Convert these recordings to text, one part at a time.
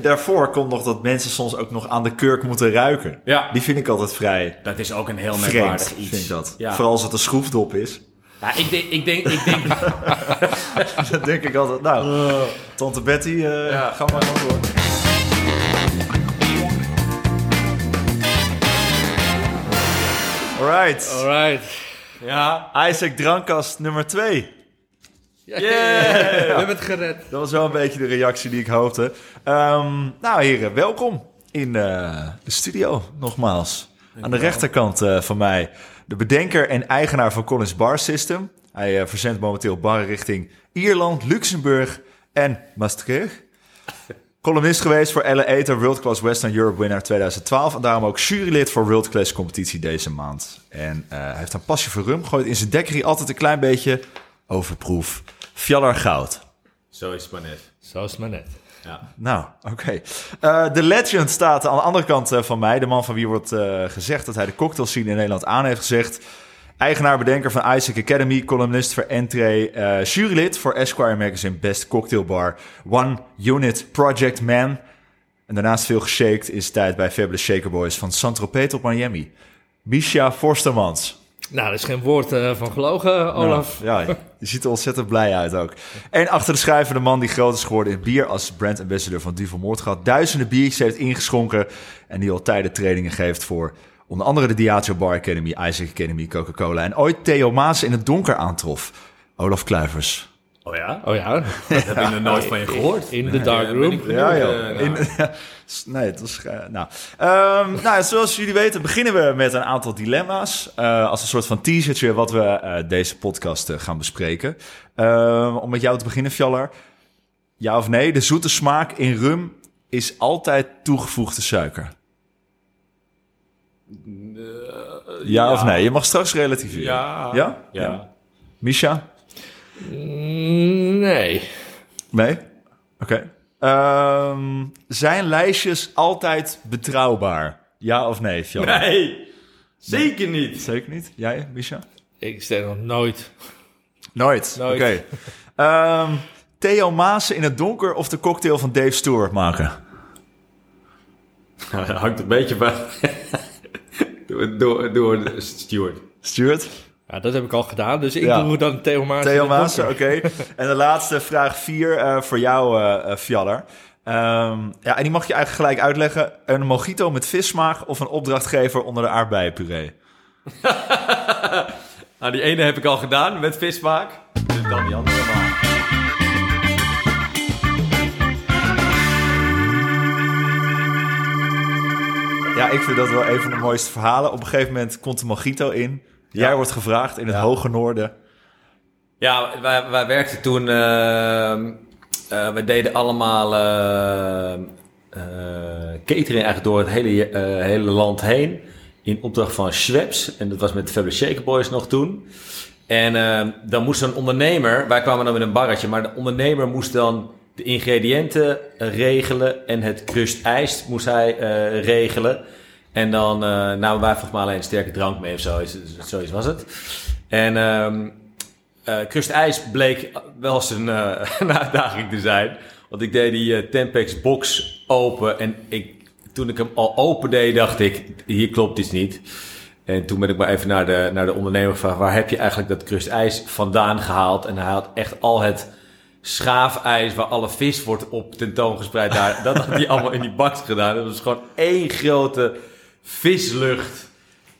Daarvoor komt nog dat mensen soms ook nog aan de kurk moeten ruiken. Ja. Die vind ik altijd vrij Dat is ook een heel merkwaardig iets. vind ik dat. Ja. Vooral als het een schroefdop is. Ja, ik denk, ik denk, ik denk, Dan denk ik altijd, nou, tante Betty, eh, Ja. ga maar gewoon door. Alright. Alright. ja. Isaac Drankkast nummer 2. Yeah. We hebben het gered. Dat was wel een beetje de reactie die ik hoopte. Ehm, nou heren, welkom in eh, de studio nogmaals. Aan de rechterkant eh, van mij de bedenker en eigenaar van Collins Bar System. Hij eh, verzendt momenteel barren richting Ierland, Luxemburg en Maastricht. Columnist geweest voor Elle Eter, World Class Western Europe winnaar 2012. En daarom ook jurylid voor World Class competitie deze maand. En hij heeft een passie voor rum. Gooit in zijn dekkerie altijd een klein beetje overproef. Fjallar Goud. Zo is het maar net. Zo is het maar net. Ja. Nou, oké. Eh, de legend staat aan de andere kant eh, van mij. De man van wie wordt eh, gezegd dat hij de cocktail scene in Nederland aan heeft gezegd. Eigenaar, bedenker van Isaac Academy, columnist voor Entree, eh jurylid voor Esquire Magazine Best Cocktail Bar, One Unit Project Man. En daarnaast veel geshaked is tijd bij Fabulous Shaker Boys van Saint-Tropez tot Miami. Misha Forstermans. Nou, er is geen woord eh, van gelogen, Olaf. Nou, ja, je ziet er ontzettend blij uit ook. En achter de schrijver de man die groot is geworden in bier als brand ambassador van Duvel Moordgat. Duizenden biertjes heeft ingeschonken en die al tijden trainingen geeft voor onder andere de Diageo Bar Academy, Isaac Academy, Coca-Cola. En ooit Theo Maas in het donker aantrof. Olaf Kluivers. Oh ja? Oh ja, Dat heb ik nog nooit van je gehoord. in de dark room. benieuwd, Ja, eh. In, nee, het was... eh, nou. Ehm, nou, zoals jullie weten beginnen we met een aantal dilemma's. eh, als een soort van teasertje wat we eh, deze podcast gaan bespreken. Ehm, om met jou te beginnen, Fjallar. Ja of nee, de zoete smaak in rum is altijd toegevoegde suiker. Ja, of nee? Je mag straks relativeren. Ja. Ja? Ja. Misha? Nee. Nee? Oké. Ehm, zijn lijstjes altijd betrouwbaar? Ja of nee, Fjallar? Nee, zeker niet. Zeker niet. Jij, Misha? Ik stel nog nooit. Nooit. Nooit. Oké. Ehm, Theo Maassen in het donker of de cocktail van Dave Stewart maken? Nou, dat hangt een beetje bij... door, door, door de Stuart. Ja, dat heb ik al gedaan, dus ik Ja. doe dan Theo Maas. Theo oké. En de laatste vraag vier eh, voor jou, eh, Fjallar. Ehm, ja, en die mag je eigenlijk gelijk uitleggen. Een mojito met vissmaak of een opdrachtgever onder de aardbeienpuree? Nou, die ene heb ik al gedaan met vismaak. Dus dan die andere maar. Ja, ik vind dat wel een van de mooiste verhalen. Op een gegeven moment komt de mojito in. Jij wordt gevraagd in het hoge noorden. Ja, wij, wij werkten toen... ehm eh, we deden allemaal eh, eh, catering eigenlijk door het hele, eh, hele land heen. In opdracht van Schweppes. En dat was met de Fabulous Shaker Boys nog toen. En ehm, dan moest een ondernemer... Wij kwamen dan met een barretje. Maar de ondernemer moest dan de ingrediënten regelen. En het crust ijs moest hij eh, regelen. En dan eh, namen wij volgens mij alleen sterke drank mee of zo. Zoiets was het. En... ehm eh Crust IJs bleek wel zijn eh, een uitdaging te zijn. Want ik deed die Tempex box open. En ik, toen ik hem al open deed, dacht ik, hier klopt iets niet. En toen ben ik maar even naar de, naar de ondernemer gevraagd... waar heb je eigenlijk dat Crust IJs vandaan gehaald? En hij had echt al het schaafijs waar alle vis wordt op tentoongespreid. Daar, dat had hij allemaal in die bak gedaan. Dat was gewoon één grote vislucht.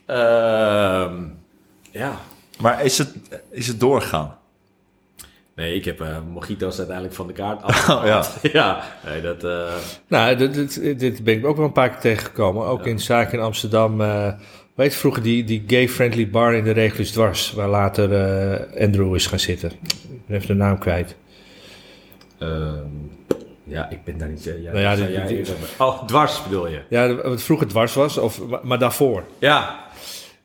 Ehm, ja, Maar is het, is het doorgegaan? Nee, ik heb eh mojito's uiteindelijk van de kaart af. Oh, ja. ja, nee, dat... eh, Nou, dit, dit, dit ben ik ook wel een paar keer tegengekomen. Ook in zaken in Amsterdam. eh weet je, vroeger die, die gay-friendly bar in de Regulus Dwars. Waar later eh, Andrew is gaan zitten. Ik ben even de naam kwijt. ehm, ja, ik ben daar niet... eh, ja, Nou ja, zou die- jij die- eerder- oh, dwars bedoel je? Ja, wat vroeger Dwars was, of, maar- maar daarvoor. Ja,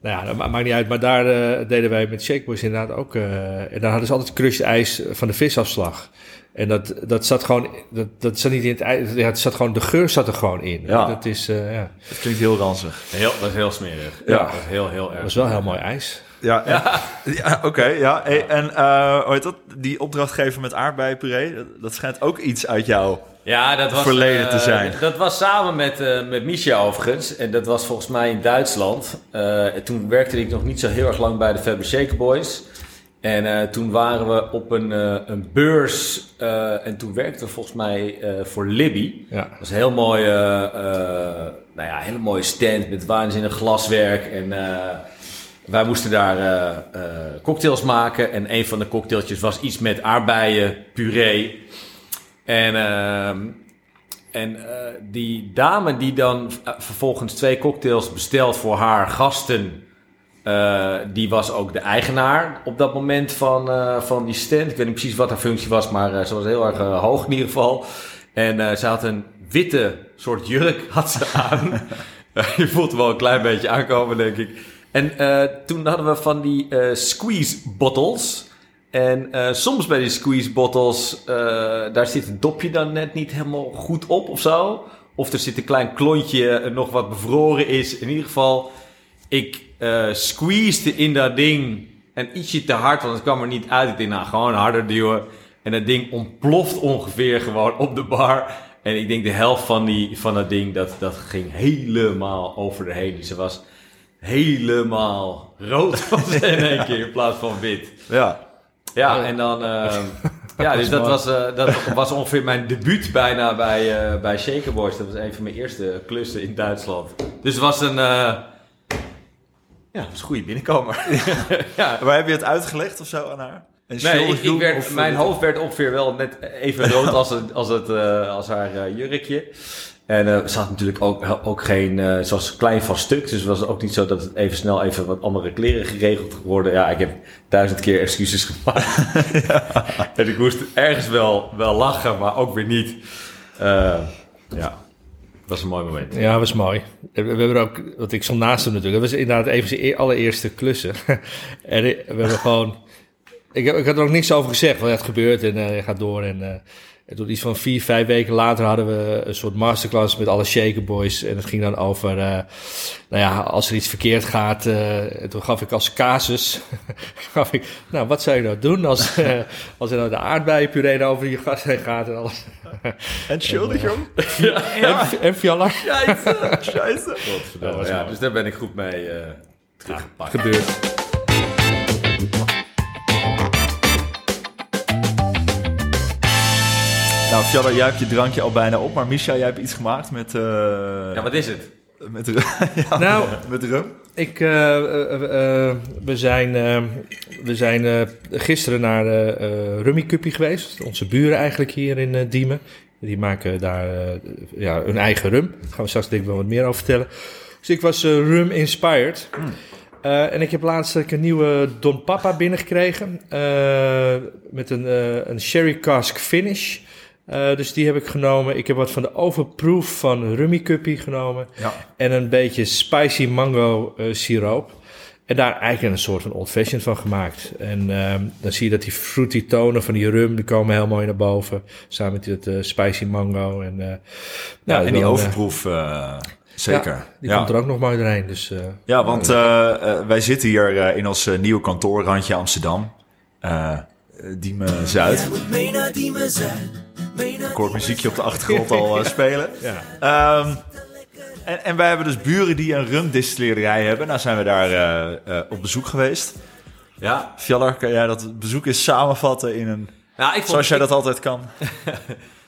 Nou ja, dat ma- maakt niet uit. Maar daar eh, deden wij met Shakeboys inderdaad ook. eh, en daar hadden ze altijd crushed ijs van de visafslag. En dat, dat zat gewoon, dat, dat zat niet in het ijs. Ja, het zat gewoon, de geur zat er gewoon in. Ja. Dat is, eh, ja. Het klinkt heel ranzig. heel, dat is heel smerig. Ja. Dat is heel, heel erg. Dat was wel heel mooi ijs. Ja, ja. ja oké. ja. Hey, en eh, hoe heet dat? Die opdrachtgever met aardbeienpuree, dat- dat schijnt ook iets uit jouw Ja, dat was, verleden te eh, zijn. Dat was samen met, eh met Misha overigens. En dat was volgens mij in Duitsland. Eh, toen werkte ik nog niet zo heel erg lang bij de Faber Shaker Boys. En eh, toen waren we op een, eh, een beurs. eh, en toen werkten we volgens mij eh, voor Libby. Ja. Dat was een heel mooi, eh, eh, nou ja, hele mooie stand met waanzinnig glaswerk. En eh, wij moesten daar eh, eh, cocktails maken. En een van de cocktailtjes was iets met aardbeien, puree. En, ehm, en eh, die dame die dan vervolgens twee cocktails bestelt voor haar gasten. die was ook de eigenaar op dat moment van, van die stand. Ik weet niet precies wat haar functie was, maar ze was heel erg hoog in ieder geval. En ze had een witte soort jurk had ze aan. Je voelt wel een klein beetje aankomen, denk ik. En eh, toen hadden we van die eh, squeeze bottles. En eh, soms bij die squeeze bottles, daar zit het dopje dan net niet helemaal goed op of zo. Of er zit een klein klontje nog wat bevroren is. In ieder geval, ik squeezede in dat ding en ietsje te hard, want het kwam er niet uit. Ik dacht, nou, gewoon harder duwen. En dat ding ontploft ongeveer gewoon op de bar. En ik denk de helft van, die, van dat ding, dat, dat ging helemaal over de heen. Dus was helemaal rood ze in één keer in plaats van wit. Ja. Ja, en dan... ehm, ja, dus dat was, eh, dat was ongeveer mijn debuut bijna bij, eh bij Shaker Boys. Dat was een van mijn eerste klussen in Duitsland. Dus het was een... eh, ja, het was een goede binnenkomer. ja. Maar heb je het uitgelegd of zo aan haar? Nee, ik, werd, of, mijn hoofd werd ongeveer wel net even rood als, het, als, het, als haar jurkje. En eh, ze had natuurlijk ook, ook geen, eh ze was klein van stuk, dus het was ook niet zo dat het even snel even wat andere kleren geregeld geworden. Ja, ik heb duizend keer excuses gemaakt. En ik moest ergens wel, wel lachen, maar ook weer niet. Eh, ja, het was een mooi moment. Ja, was mooi. We we hebben ook, want ik stond naast hem natuurlijk. Dat was inderdaad even zijn eer- allereerste klussen. en we hebben gewoon, ik, heb, ik had er ook niks over gezegd. Want het gebeurt en eh, je gaat door. En, eh, en toen iets van vier, vijf weken later hadden we een soort masterclass met alle Shaker Boys. En het ging dan over, eh, nou ja, als er iets verkeerd gaat. eh, en toen gaf ik als casus, gaf ik, nou, wat zou je nou doen als, eh, als er nou de aardbeienpuree over je gas heen gaat en alles. En Entschuldigung. En, en. Scheisse. Scheisse. was ja, dus daar ben ik goed mee eh, teruggepakt. Nou, Fjalla, jij hebt je drankje al bijna op, maar Misha, jij hebt iets gemaakt met... eh Ja, wat is het? met, ru- ja, Nou, met rum. Ik, eh, eh, we zijn, we zijn eh, gisteren naar eh eh Rummy Cuppy geweest. Onze buren eigenlijk hier in Diemen. Die maken daar ja, hun eigen rum. Daar gaan we straks denk ik wel wat meer over vertellen. Dus ik was rum inspired. Eh, en ik heb laatst een nieuwe Don Papa binnengekregen. eh, met een, eh, een sherry cask finish. Eh, dus die heb ik genomen. Ik heb wat van de overproof van Rummy Cuppy genomen. Ja. En een beetje spicy mango eh, siroop. En daar eigenlijk een soort van old fashioned van gemaakt. En ehm, dan zie je dat die fruity tonen van die rum, die komen heel mooi naar boven. Samen met het eh, spicy mango. En, eh, Ja, nou, en die dan, eh, overproef, zeker. ja, die ja. komt er ook nog mooi doorheen. Dus, eh, Ja, want wij zitten hier eh, in ons nieuwe kantoor, randje Amsterdam. Eh Diemen Zuid. Ik hoor het muziekje op de achtergrond al eh, spelen. ja. Ehm, en, en wij hebben dus buren die een rumdistillerij hebben. Nou zijn we daar eh, eh, op bezoek geweest. Ja, Fjallar, kan jij dat bezoek eens samenvatten in een... nou, ik vond, Zoals jij ik- dat altijd kan.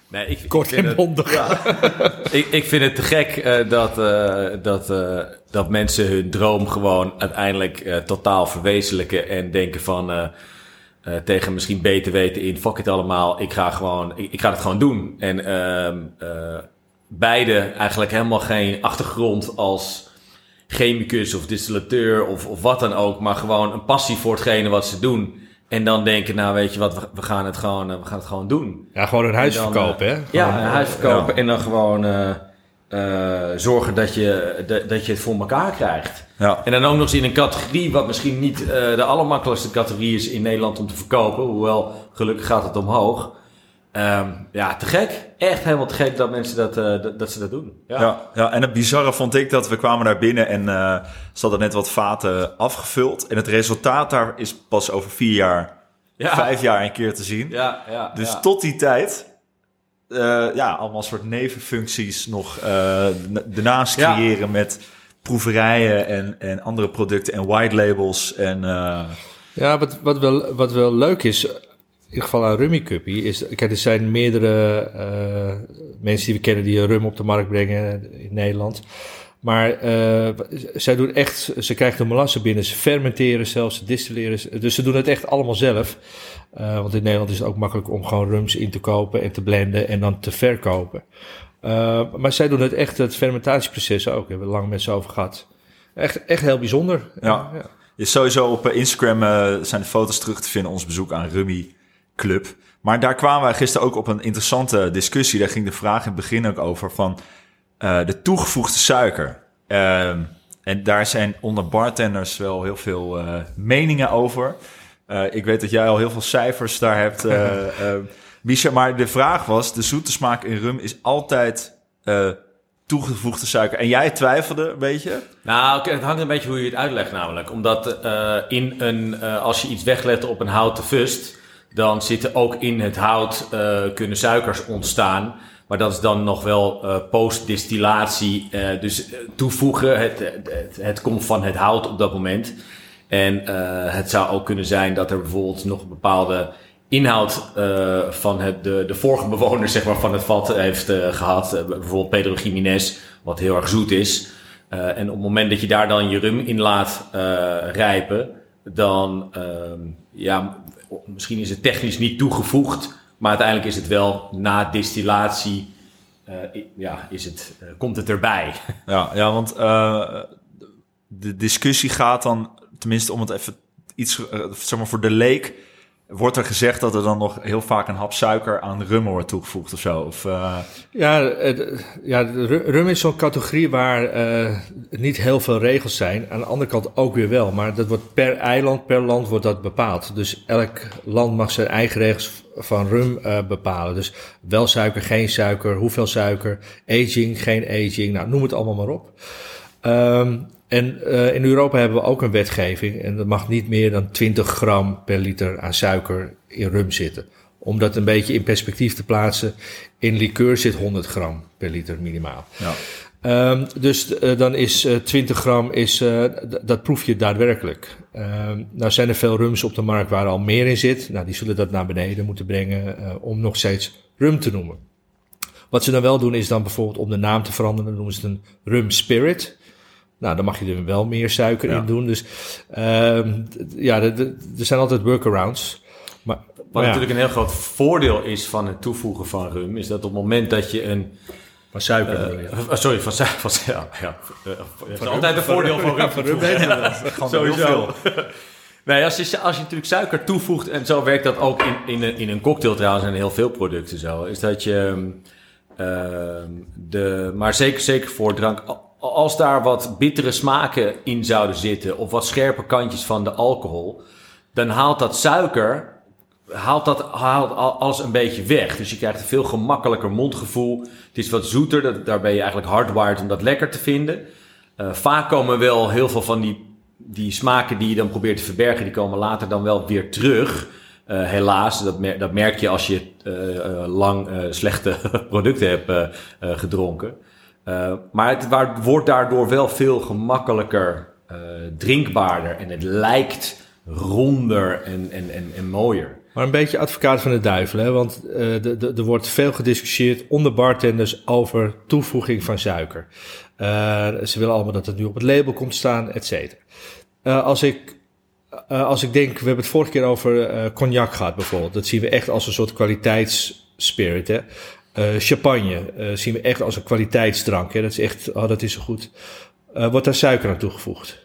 Nee, ik, ik Kort vind en het- bondig. Ik, ik vind het te gek eh, dat, eh, dat, eh, dat mensen hun droom gewoon uiteindelijk eh, totaal verwezenlijken en denken van eh, tegen misschien beter weten in fuck het allemaal, ik ga gewoon, ik, ik ga het gewoon doen. En ehm eh, beide eigenlijk helemaal geen achtergrond als chemicus of distillateur of, of wat dan ook, maar gewoon een passie voor hetgene wat ze doen. En dan denken, nou weet je wat, we, we gaan het gewoon, eh, we gaan het gewoon doen. ja, gewoon een huis dan, verkopen, hè? Ja, een huis verkopen ja. en dan gewoon zorgen dat je, dat, dat je het voor elkaar krijgt. Ja. En dan ook nog eens in een categorie wat misschien niet eh, de allermakkelijkste categorie is in Nederland om te verkopen. Hoewel, gelukkig gaat het omhoog. Ehm, ja, te gek. Echt helemaal te gek dat mensen dat, eh, dat, dat ze dat doen. Ja. Ja, ja, en het bizarre vond ik dat we kwamen daar binnen en eh ze hadden net wat vaten afgevuld. En het resultaat daar is pas over vier jaar, Ja. vijf jaar een keer te zien. Ja, ja, Dus tot die tijd eh, ja, allemaal soort nevenfuncties nog uh, ernaast creëren met proeverijen en, en andere producten en white labels. En, uh... Ja, wat, wat, wel, wat wel leuk is, in ieder geval aan Rummy Cuppy, is... Kijk, er zijn meerdere mensen die we kennen die rum op de markt brengen in Nederland. Maar uh, zij doen echt, ze krijgen de molassen binnen, ze fermenteren zelfs, ze distilleren. Dus ze doen het echt allemaal zelf. Want in Nederland is het ook makkelijk om gewoon rums in te kopen en te blenden en dan te verkopen. Uh, maar zij doen het echt, het fermentatieproces ook. Hebben we lang met ze over gehad. Echt, echt heel bijzonder. Ja. ja. Je sowieso op Instagram zijn de foto's terug te vinden, ons bezoek aan Rummy Club. Maar daar kwamen wij gisteren ook op een interessante discussie. Daar ging de vraag in het begin ook over van uh, de toegevoegde suiker. Uh, en daar zijn onder bartenders wel heel veel meningen over. Ik weet dat jij al heel veel cijfers daar hebt, Misha. Maar de vraag was, de zoete smaak in rum is altijd toegevoegde suiker. En jij twijfelde een beetje? Nou, het hangt een beetje hoe je het uitlegt namelijk. Omdat in een, als je iets weglet op een houten fust... dan zitten ook in het hout kunnen suikers ontstaan... Maar dat is dan nog wel uh, postdistillatie. Uh, dus toevoegen, het, het, het, komt van het hout op dat moment. En uh, het zou ook kunnen zijn dat er bijvoorbeeld nog bepaalde inhoud van het, de, de vorige bewoner zeg maar, van het vat heeft gehad. bijvoorbeeld Pedro Jiménez, wat heel erg zoet is. en op het moment dat je daar dan je rum in laat rijpen, dan ehm, ja, misschien is het technisch niet toegevoegd. Maar uiteindelijk is het wel na distillatie, ja, is het, komt het erbij. Ja, ja want de discussie gaat dan, tenminste om het even iets, zeg maar voor de leek, Wordt er gezegd dat er dan nog heel vaak een hap suiker aan rum wordt toegevoegd of zo? Of, uh... Ja, ja, rum is zo'n categorie waar uh, niet heel veel regels zijn. Aan de andere kant ook weer wel. Maar dat wordt per eiland, per land wordt dat bepaald. Dus elk land mag zijn eigen regels van rum uh, bepalen. Dus wel suiker, geen suiker, hoeveel suiker, aging, geen aging. Nou, noem het allemaal maar op. Um, en uh, in Europa hebben we ook een wetgeving en er mag niet meer dan 20 gram per liter aan suiker in rum zitten. Om dat een beetje in perspectief te plaatsen, in liqueur zit 100 gram per liter minimaal. Ja. Um, dus uh, dan is uh, 20 gram, is, uh, dat proef je daadwerkelijk. Um, nou zijn er veel rums op de markt waar al meer in zit. Nou, die zullen dat naar beneden moeten brengen om nog steeds rum te noemen. Wat ze dan wel doen is dan bijvoorbeeld om de naam te veranderen, dan noemen ze het een rum spirit. Nou, dan mag je er wel meer suiker in doen. Dus uh, ja, er zijn altijd workarounds. Maar, Wat natuurlijk een heel groot voordeel is van het toevoegen van rum, is dat op het moment dat je een. Van suiker. Uh, sorry, van suiker. Van, ja, ja. Uh, is altijd een voordeel van rum. Van rum Gewoon Sowieso. Nee, als je, als je natuurlijk suiker toevoegt, en zo werkt dat ook in, in, een, in een cocktail trouwens, en heel veel producten zo, is dat je. Uh, de, maar zeker, zeker voor drank, als daar wat bittere smaken in zouden zitten, of wat scherpe kantjes van de alcohol, dan haalt dat suiker, haalt dat haalt alles een beetje weg. Dus je krijgt een veel gemakkelijker mondgevoel. Het is wat zoeter, dat, daar ben je eigenlijk hardwired om dat lekker te vinden. Uh, vaak komen wel heel veel van die, die smaken die je dan probeert te verbergen, die komen later dan wel weer terug. Uh, helaas, dat, dat merk je als je uh, lang slechte producten hebt gedronken. Uh, maar het wordt daardoor wel veel gemakkelijker uh, drinkbaarder en het lijkt ronder en, en, en, en mooier. Maar een beetje advocaat van de duivel, hè? want uh, er wordt veel gediscussieerd onder bartenders over toevoeging van suiker. ze willen allemaal dat het nu op het label komt staan, et cetera. als ik als ik denk, we hebben het vorige keer over cognac gehad bijvoorbeeld. Dat zien we echt als een soort kwaliteitsspirit. Hè? Uh, champagne uh, zien we echt als een kwaliteitsdrank. Hè? Dat is echt, oh, dat is zo goed. Uh, wordt daar suiker aan toegevoegd?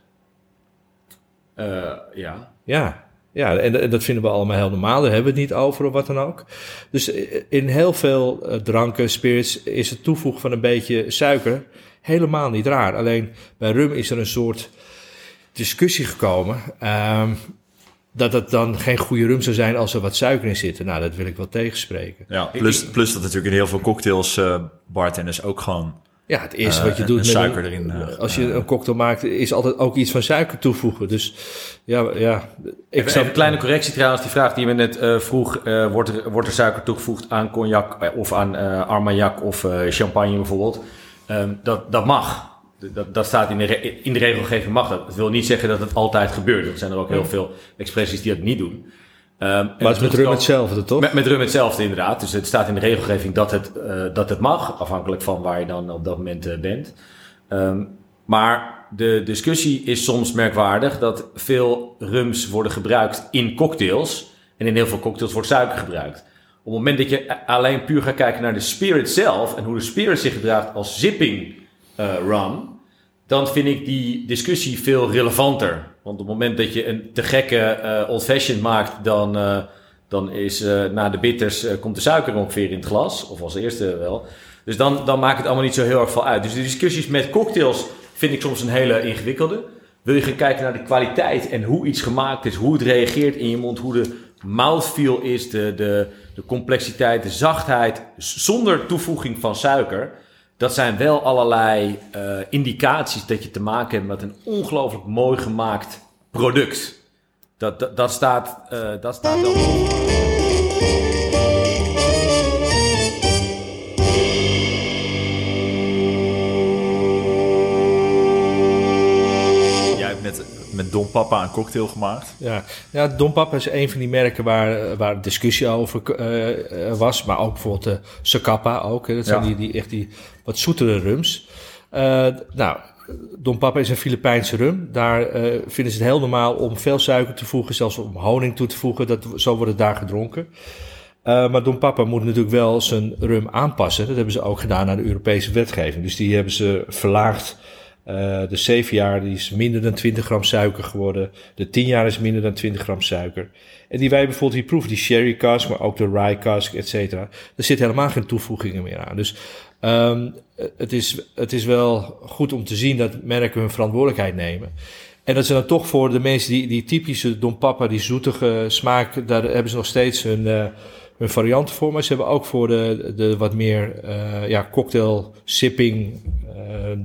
ja. Ja, ja en, en, dat vinden we allemaal heel normaal. Daar hebben we het niet over of wat dan ook. Dus in heel veel dranken, spirits, is het toevoegen van een beetje suiker helemaal niet raar. Alleen bij rum is er een soort discussie gekomen. Ehm, dat het dan geen goede rum zou zijn als er wat suiker in zit. Nou, dat wil ik wel tegenspreken. Ja, plus, plus dat natuurlijk in heel veel cocktails uh, bartenders ook gewoon Ja, het eerste Eh, wat je doet met suiker een- erin, eh, als je een cocktail maakt, is altijd ook iets van suiker toevoegen. Dus ja, ja ik Even, zou- even een kleine correctie trouwens. Die vraag die we net eh, vroeg. eh, wordt, er, wordt er suiker toegevoegd aan cognac of aan eh, armagnac of eh, champagne bijvoorbeeld? Ehm, dat, dat mag. Dat, dat staat in de, in de regelgeving mag dat. Dat wil niet zeggen dat het altijd gebeurt. Er zijn er ook heel veel expressies die dat niet doen. Ehm, maar het is met rum hetzelfde, toch? Met, met rum hetzelfde inderdaad. Dus het staat in de regelgeving dat het, eh, dat het mag, afhankelijk van waar je dan op dat moment eh, bent. Ehm, maar de discussie is soms merkwaardig dat veel rums worden gebruikt in cocktails. En in heel veel cocktails wordt suiker gebruikt. Op het moment dat je alleen puur gaat kijken naar de spirit zelf en hoe de spirit zich gedraagt als zipping rum, dan vind ik die discussie veel relevanter. Want op het moment dat je een te gekke eh, old fashioned maakt, dan, eh, dan is na de bitters komt de suiker ongeveer in het glas. Of als eerste wel. Dus dan, dan maakt het allemaal niet zo heel erg veel uit. Dus de discussies met cocktails vind ik soms een hele ingewikkelde. Wil je gaan kijken naar de kwaliteit en hoe iets gemaakt is, hoe het reageert in je mond, hoe de mouthfeel is, de, de, de complexiteit, de zachtheid, zonder toevoeging van suiker. Dat zijn wel allerlei eh, indicaties dat je te maken hebt met een ongelooflijk mooi gemaakt product. Dat, dat, dat, staat, eh, dat staat wel. Met, Don Papa een cocktail gemaakt. Ja, ja Don Papa is een van die merken waar, waar discussie over eh, eh, was. Maar ook bijvoorbeeld de Zacapa ook. Hè. Dat zijn Ja. die, die, echt die wat zoetere rums. Eh, nou, Don Papa is een Filipijnse rum. Daar eh, vinden ze het heel normaal om veel suiker te voegen. Zelfs om honing toe te voegen. Dat, zo wordt het daar gedronken. Eh, maar Don Papa moet natuurlijk wel zijn rum aanpassen. Dat hebben ze ook gedaan aan de Europese wetgeving. Dus die hebben ze verlaagd. Eh, de 7 jaar is minder dan 20 gram suiker geworden. De 10 jaar is minder dan 20 gram suiker. En die wij bijvoorbeeld hier proeven, die sherry cask, maar ook de rye cask, et cetera. Er zit helemaal geen toevoegingen meer aan. Dus ehm, het, is, het is wel goed om te zien dat merken hun verantwoordelijkheid nemen. En dat ze dan toch voor de mensen die, die typische Don Papa, die zoetige smaak, daar hebben ze nog steeds hun, eh, hun varianten voor. Maar ze hebben ook voor de, de wat meer eh, ja, cocktail sipping eh,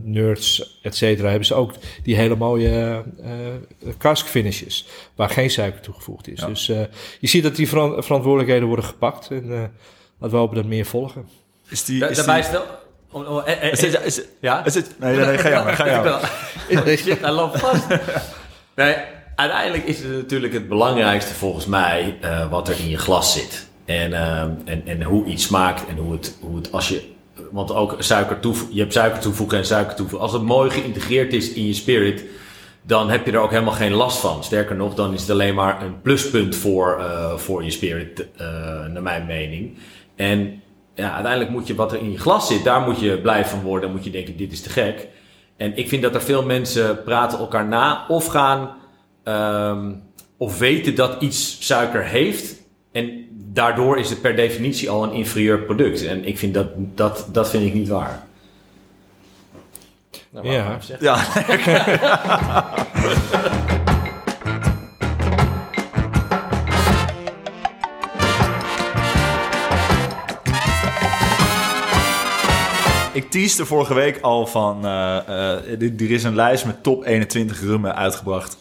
nerds, et cetera, hebben ze ook die hele mooie eh cask finishes, waar geen suiker toegevoegd is. Ja. Dus eh, je ziet dat die veran- verantwoordelijkheden worden gepakt. En eh, laten we hopen dat meer volgen. Is die... Da- Is daarbij die, stel. eh, eh, is het, is, het- ja? is het, nee, nee, nee, ga jij maar, ga jij maar. Shit, hij loopt vast. Nee, uiteindelijk is het natuurlijk het belangrijkste volgens mij eh, wat er in je glas zit. En, ehm, en, en hoe iets smaakt en hoe het, hoe het als je. Want ook suiker toevoegen, je hebt suiker toevoegen en suiker toevoegen. Als het mooi geïntegreerd is in je spirit, dan heb je er ook helemaal geen last van. Sterker nog, dan is het alleen maar een pluspunt voor, eh, voor je spirit, eh, naar mijn mening. En ja, uiteindelijk moet je wat er in je glas zit, daar moet je blij van worden. Dan moet je denken, dit is te gek. En ik vind dat er veel mensen praten elkaar na of gaan ehm, of weten dat iets suiker heeft. En daardoor is het per definitie al een inferieur product. En ik vind dat, dat, dat vind ik niet waar. Nou, Ja. Ja, Ik teaste vorige week al van... eh, eh, er er is een lijst met top 21 rummen uitgebracht.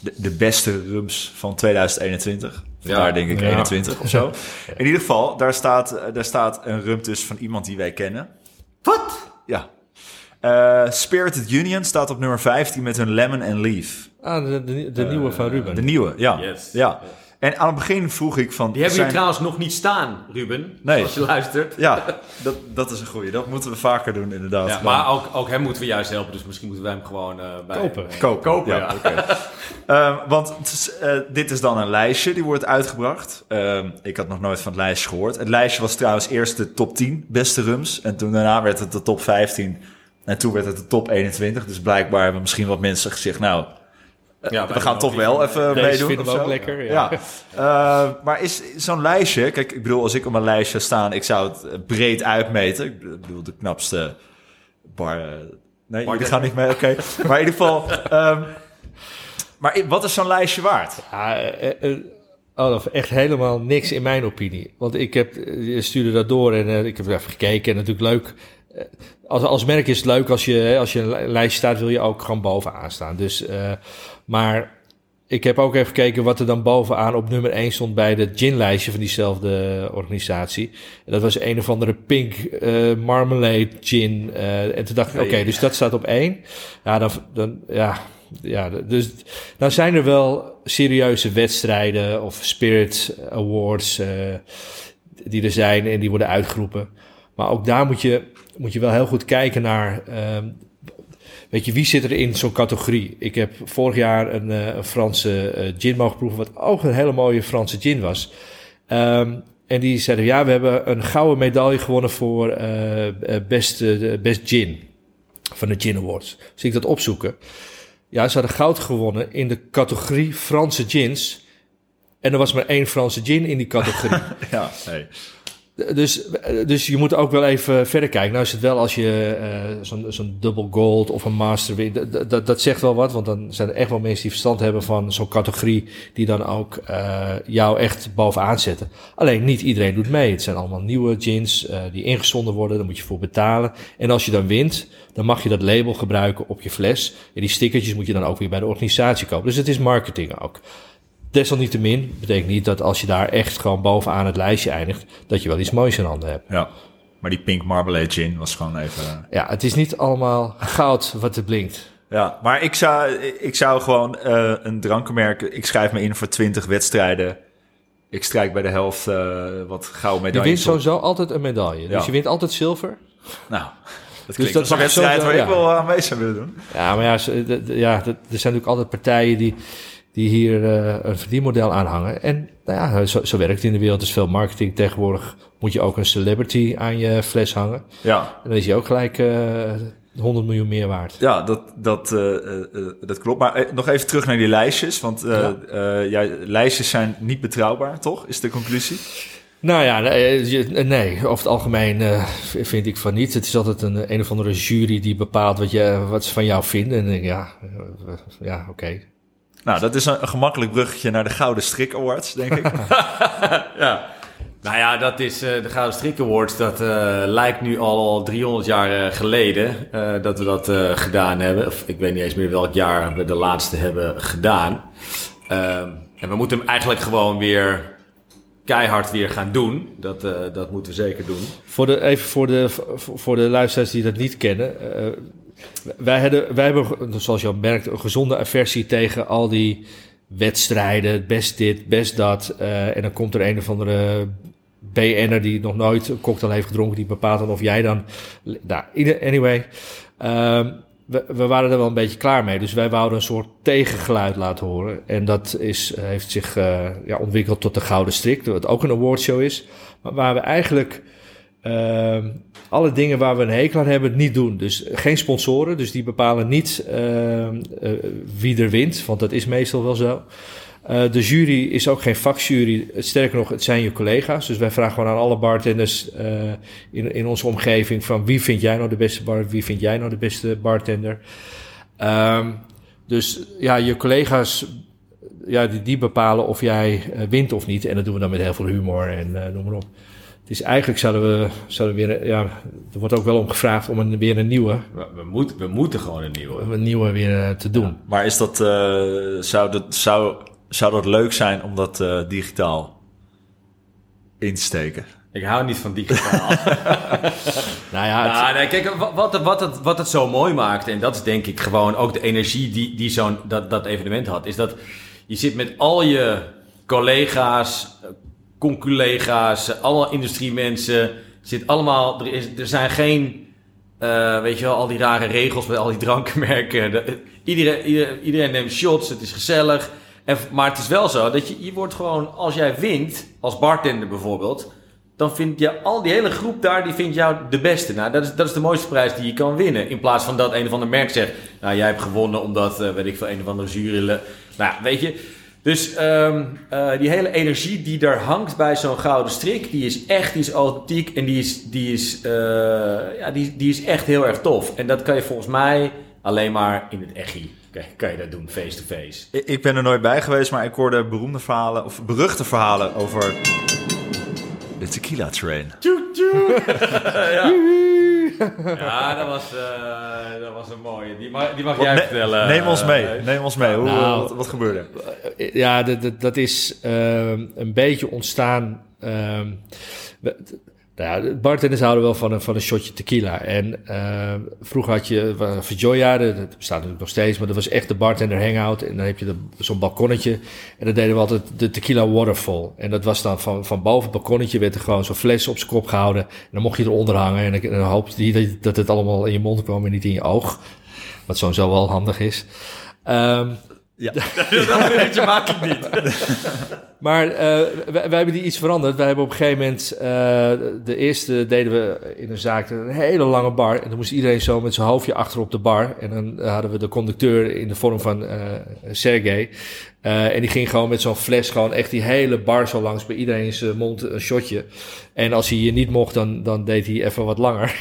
De, de beste rums van 2021. Ja. Daar denk ik Ja. 21 of zo. In ieder geval, daar staat, eh, daar staat een rum tussen van iemand die wij kennen. Wat? Ja. Eh, Spirited Union staat op nummer 15 met hun Lemon and Leaf. Ah, de, de, de nieuwe van Ruben. De nieuwe, ja. Yes. ja. En aan het begin vroeg ik van... Die hebben zijn- hier trouwens nog niet staan, Ruben. Nee. Als je luistert. Ja, dat, dat is een goeie. Dat moeten we vaker doen, inderdaad. Ja, maar ook, ook hem moeten we juist helpen. Dus misschien moeten wij hem gewoon eh, bij, Kopen. bij- Kopen. Kopen, ja. oké. Ehm, want is, eh, dit is dan een lijstje, die wordt uitgebracht. Ehm, ik had nog nooit van het lijstje gehoord. Het lijstje was trouwens eerst de top 10 beste rums. En toen daarna werd het de top 15. En toen werd het de top 21. Dus blijkbaar hebben misschien wat mensen gezegd... nou, Ja, we gaan toch wel even meedoen vinden we of ook lekker. Ja. Ja. Eh, maar is zo'n lijstje... Kijk, ik bedoel, als ik op mijn lijstje staan... ik zou het eh, breed uitmeten. Ik bedoel, de knapste bar... eh, nee, die gaan niet mee. Oké. maar in ieder geval... ehm, maar wat is zo'n lijstje waard? Ja, Olaf, echt helemaal niks in mijn opinie. Want ik heb, je stuurde dat door en ik heb even gekeken en natuurlijk leuk. Als, als merk is het leuk als je, als je een lijstje staat, wil je ook gewoon bovenaan staan. Dus, uh, maar ik heb ook even gekeken wat er dan bovenaan op nummer 1 stond bij de ginlijstje van diezelfde organisatie. En dat was een of andere pink uh, marmalade gin. Uh, en toen dacht ik, oké, okay, dus dat staat op 1. Ja, dan, dan ja, ja, dus dan zijn er wel serieuze wedstrijden of Spirit Awards uh, die er zijn en die worden uitgeroepen. Maar ook daar moet je, moet je wel heel goed kijken naar. Uh, weet je, wie zit er in zo'n categorie? Ik heb vorig jaar een, uh, een Franse uh, gin mogen proeven, wat ook een hele mooie Franse gin was. Um, en die zeiden, ja, we hebben een gouden medaille gewonnen voor uh, best, best gin. Van de Gin Awards. Dus ik dat opzoeken. Ja, ze hadden goud gewonnen in de categorie Franse gins. En er was maar één Franse gin in die categorie. ja, hey. Dus, dus je moet ook wel even verder kijken. Nou is het wel als je uh, zo'n zo'n double gold of een master wint. Dat, dat, zegt wel wat, want dan zijn er echt wel mensen die verstand hebben van zo'n categorie. Die dan ook uh, jou echt bovenaan zetten. Alleen niet iedereen doet mee. Het zijn allemaal nieuwe gins uh, die ingezonden worden. Daar moet je voor betalen. En als je dan wint, dan mag je dat label gebruiken op je fles. En die stickertjes moet je dan ook weer bij de organisatie kopen. Dus het is marketing ook. Desalniettemin betekent niet dat als je daar echt gewoon bovenaan het lijstje eindigt, dat je wel iets moois in handen hebt. Ja, maar die Pink Marmalade Gin was gewoon even... Ja, het is niet allemaal goud wat er blinkt. Ja, maar ik zou, ik zou gewoon uh, een drankenmerk... Ik schrijf me in voor 20 wedstrijden. Ik strijk bij de helft uh, wat gouden medailles. Je wint sowieso altijd een medaille. Ja. Dus je wint altijd zilver. Nou, dat dus dat is een wedstrijd waar ja. ik wel aan mee zou willen doen. Ja, maar ja, ja, er zijn natuurlijk altijd partijen die die hier uh, een verdienmodel aanhangen. En nou ja, zo, zo werkt het in de wereld. Er is veel marketing. Tegenwoordig moet je ook een celebrity aan je fles hangen. Ja. En dan is je ook gelijk uh, 100 miljoen meer waard. Ja, dat, dat, uh, dat klopt. Maar nog even terug naar die lijstjes. Want ja. ja, lijstjes zijn niet betrouwbaar, toch? Is de conclusie? Nou ja, nee, nee, over het algemeen uh, vind ik van niet. Het is altijd een, een of andere jury die bepaalt wat, je, wat ze van jou vinden. En ja, ja oké. Okay. Nou, dat is een, een, gemakkelijk bruggetje naar de Gouden Strik Awards, denk ik. ja. Nou ja, dat is uh, de Gouden Strik Awards. Dat uh, lijkt nu al 300 jaar uh, geleden dat we dat gedaan hebben. Of ik weet niet eens meer welk jaar we de laatste hebben gedaan. Ehm, en we moeten hem eigenlijk gewoon weer keihard weer gaan doen. Dat, dat moeten we zeker doen. Voor de, even voor de, voor de luisteraars die dat niet kennen wij, hebben, wij hebben, zoals je al merkt, een gezonde aversie tegen al die wedstrijden. Best dit, best dat. Uh, en dan komt er een of andere BN'er die nog nooit een cocktail heeft gedronken. Die bepaalt dan of jij dan... Nou, anyway. Uh, we, waren er wel een beetje klaar mee. Dus wij wouden een soort tegengeluid laten horen. En dat is, heeft zich uh, ja, ontwikkeld tot de Gouden Strik. Wat ook een awardshow is. Maar waar we eigenlijk uh, alle dingen waar we een hekel aan hebben, niet doen. Dus geen sponsoren, dus die bepalen niet uh, wie er wint, want dat is meestal wel zo. Uh, de jury is ook geen vakjury. Sterker nog, het zijn je collega's. Dus wij vragen gewoon aan alle bartenders uh, in, in onze omgeving van wie vind jij nou de beste bar, wie vind jij nou de beste bartender. Um, dus ja, je collega's, ja, die, die bepalen of jij wint of niet. En dat doen we dan met heel veel humor en noem maar op. Dus eigenlijk zouden we, zouden we weer, ja, er wordt ook wel om gevraagd om een, weer een nieuwe. We, we, moet, we moeten gewoon een nieuwe. Een nieuwe weer uh, te doen. Ja, maar is dat, uh, zou, dat, zou, zou dat leuk zijn om dat uh, digitaal in te steken? Ik hou niet van digitaal. nou ja, het... nou, nee, kijk, wat, het, wat, het, wat het zo mooi maakt, en dat is denk ik gewoon ook de energie die, die zo'n dat, dat evenement had, is dat je zit met al je collega's, conculega's, allemaal industriemensen. Zit allemaal, er, is, er zijn geen, uh, weet je wel, al die rare regels met al die drankenmerken. De, iedereen, iedereen, neemt shots, het is gezellig. En, maar het is wel zo dat je, je wordt gewoon, als jij wint, als bartender bijvoorbeeld, dan vind je al die hele groep daar, die vindt jou de beste. Nou, dat is, dat is de mooiste prijs die je kan winnen. In plaats van dat een of ander merk zegt, nou, jij hebt gewonnen omdat, uh, weet ik veel, een of andere jury... Nou, weet je, dus um, uh, die hele energie die daar hangt bij zo'n gouden strik, die is echt, die is authentiek en die is, die is, uh, ja, die, die is echt heel erg tof. En dat kan je volgens mij alleen maar in het echi. Okay, kan je dat doen, face-to-face. -face. Ik ben er nooit bij geweest, maar ik hoorde beroemde verhalen, of beruchte verhalen over de tequila train. Tjoe, tjoe. ja. Ja, dat was, eh, dat was een mooie. Die mag, die mag Wat jij ne- vertellen. neem ons mee. eh, Neem ons mee. Hoe, Nou, wat, wat gebeurde er? Ja, dat, dat, dat is ehm, een beetje ontstaan. ehm, nou ja, de bartenders houden wel van een, van een shotje tequila. En ehm, vroeger had je uh, Verjoya, dat dat bestaat natuurlijk nog steeds, maar dat was echt de bartender hangout. En dan heb je zo'n balkonnetje. En dan deden we altijd de tequila waterfall. En dat was dan van, van boven het balkonnetje werd er gewoon zo'n fles op zijn kop gehouden. En dan mocht je eronder hangen. En dan, dan hoopte je dat, dat het allemaal in je mond kwam en niet in je oog. Wat sowieso wel handig is. Ehm, dat weet je makkelijk niet. Maar eh, wij, hebben die iets veranderd. Wij hebben op een gegeven moment... eh, de eerste deden we in een zaak een hele lange bar. En dan moest iedereen zo met zijn hoofdje achter op de bar. En dan hadden we de conducteur in de vorm van Sergej. Eh, en die ging gewoon met zo'n fles gewoon echt die hele bar zo langs. Bij iedereen zijn mond een shotje. En als hij hier niet mocht, dan, dan deed hij even wat langer.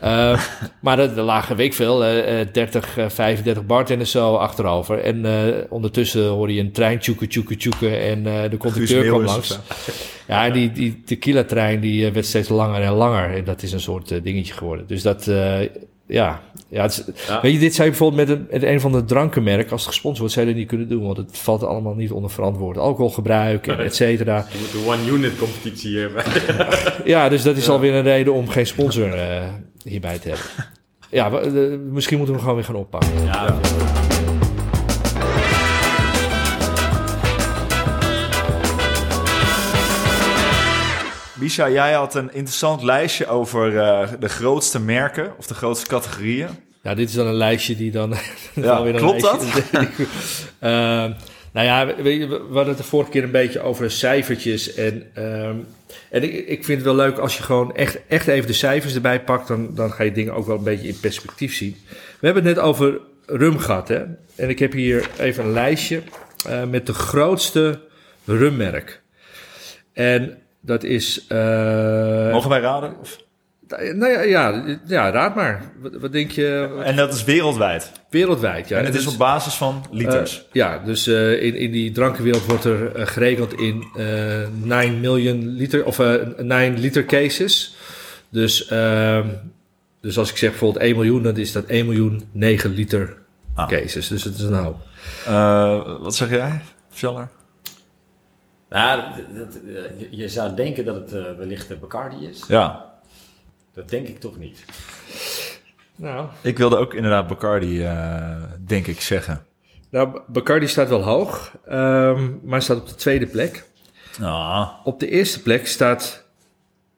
Maar er, er lagen, weet ik veel, eh, eh, 30, eh, 35 bartenders zo achterover. En ondertussen hoorde je een trein tjoeken, tjoeken, tjoeken. En de conducteur kwam langs. Ja, die, die tequila-trein die eh, werd steeds langer en langer. En dat is een soort eh, dingetje geworden. Dus dat, eh, ja. ja, is- Ja. Weet je, dit zou je bijvoorbeeld met een, met een van de drankenmerken, als het gesponsord wordt, zou je dat niet kunnen doen. Want het valt allemaal niet onder verantwoord. Alcoholgebruik en et cetera. Je moet de one-unit competitie hier bij. Ja, dus dat is alweer een reden om geen sponsor eh, hierbij te hebben. Ja, we- eh, misschien moeten we hem gewoon weer gaan oppakken. Ja, Misha, jij had een interessant lijstje over eh, de grootste merken of de grootste categorieën. Ja, dit is dan een lijstje die dan... Ja, een klopt lijstje- Ehm, nou ja, we we hadden het de vorige keer een beetje over cijfertjes. En, ehm, en ik, ik vind het wel leuk als je gewoon echt, echt even de cijfers erbij pakt. Dan, dan ga je dingen ook wel een beetje in perspectief zien. We hebben het net over rum gehad. Hè? En ik heb hier even een lijstje eh, met de grootste rummerk. En dat is... eh, Mogen wij raden? Of- nou ja, ja, ja, raad maar. Wat, wat denk je? En dat is wereldwijd. Wereldwijd, ja. en het is Dus- op basis van liters. eh, ja, dus eh, in, in die drankenwereld wordt er geregeld in eh 9 miljoen liter, of eh 9 liter cases. Dus, ehm, dus als ik zeg bijvoorbeeld 1 miljoen, dan is dat 1 miljoen 9 liter Ah. cases. Dus het is een hoop. Wat zeg jij, Fjaller? Nou, dat- eh, je- zou denken dat het eh, wellicht de Bacardi is. Ja, Dat denk ik toch niet. Nou, ik wilde ook inderdaad Bacardi, eh, denk ik, zeggen. nou Bacardi staat wel hoog, ehm, maar staat op de tweede plek. Ah, Op de eerste plek staat